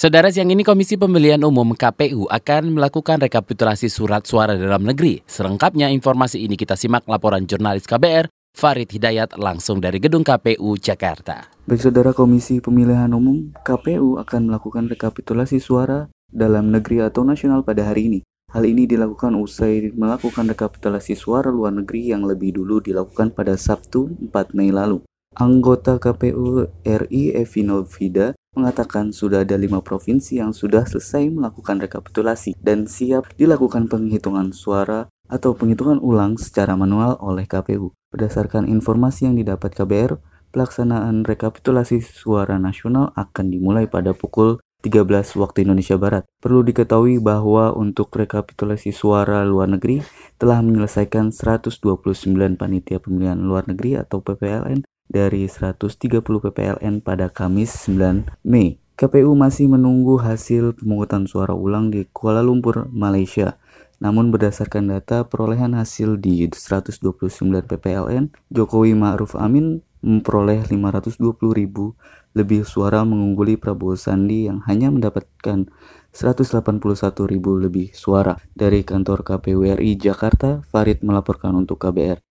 Saudara siang ini Komisi Pemilihan Umum KPU akan melakukan rekapitulasi surat suara dalam negeri. Selengkapnya informasi ini kita simak laporan jurnalis KBR Farid Hidayat langsung dari Gedung KPU Jakarta. Baik saudara Komisi Pemilihan Umum KPU akan melakukan rekapitulasi suara dalam negeri atau nasional pada hari ini. Hal ini dilakukan usai melakukan rekapitulasi suara luar negeri yang lebih dulu dilakukan pada Sabtu 4 Mei lalu. Anggota KPU RI Evi Novida mengatakan sudah ada lima provinsi yang sudah selesai melakukan rekapitulasi dan siap dilakukan penghitungan suara atau penghitungan ulang secara manual oleh KPU. Berdasarkan informasi yang didapat KBR, pelaksanaan rekapitulasi suara nasional akan dimulai pada pukul 13 waktu Indonesia Barat. Perlu diketahui bahwa untuk rekapitulasi suara luar negeri telah menyelesaikan 129 panitia pemilihan luar negeri atau PPLN dari 130 PPLN pada Kamis 9 Mei. KPU masih menunggu hasil pemungutan suara ulang di Kuala Lumpur, Malaysia. Namun berdasarkan data perolehan hasil di 129 PPLN, Jokowi Ma'ruf Amin memperoleh 520 ribu lebih suara mengungguli Prabowo Sandi yang hanya mendapatkan 181 ribu lebih suara. Dari kantor KPU RI Jakarta, Farid melaporkan untuk KBR.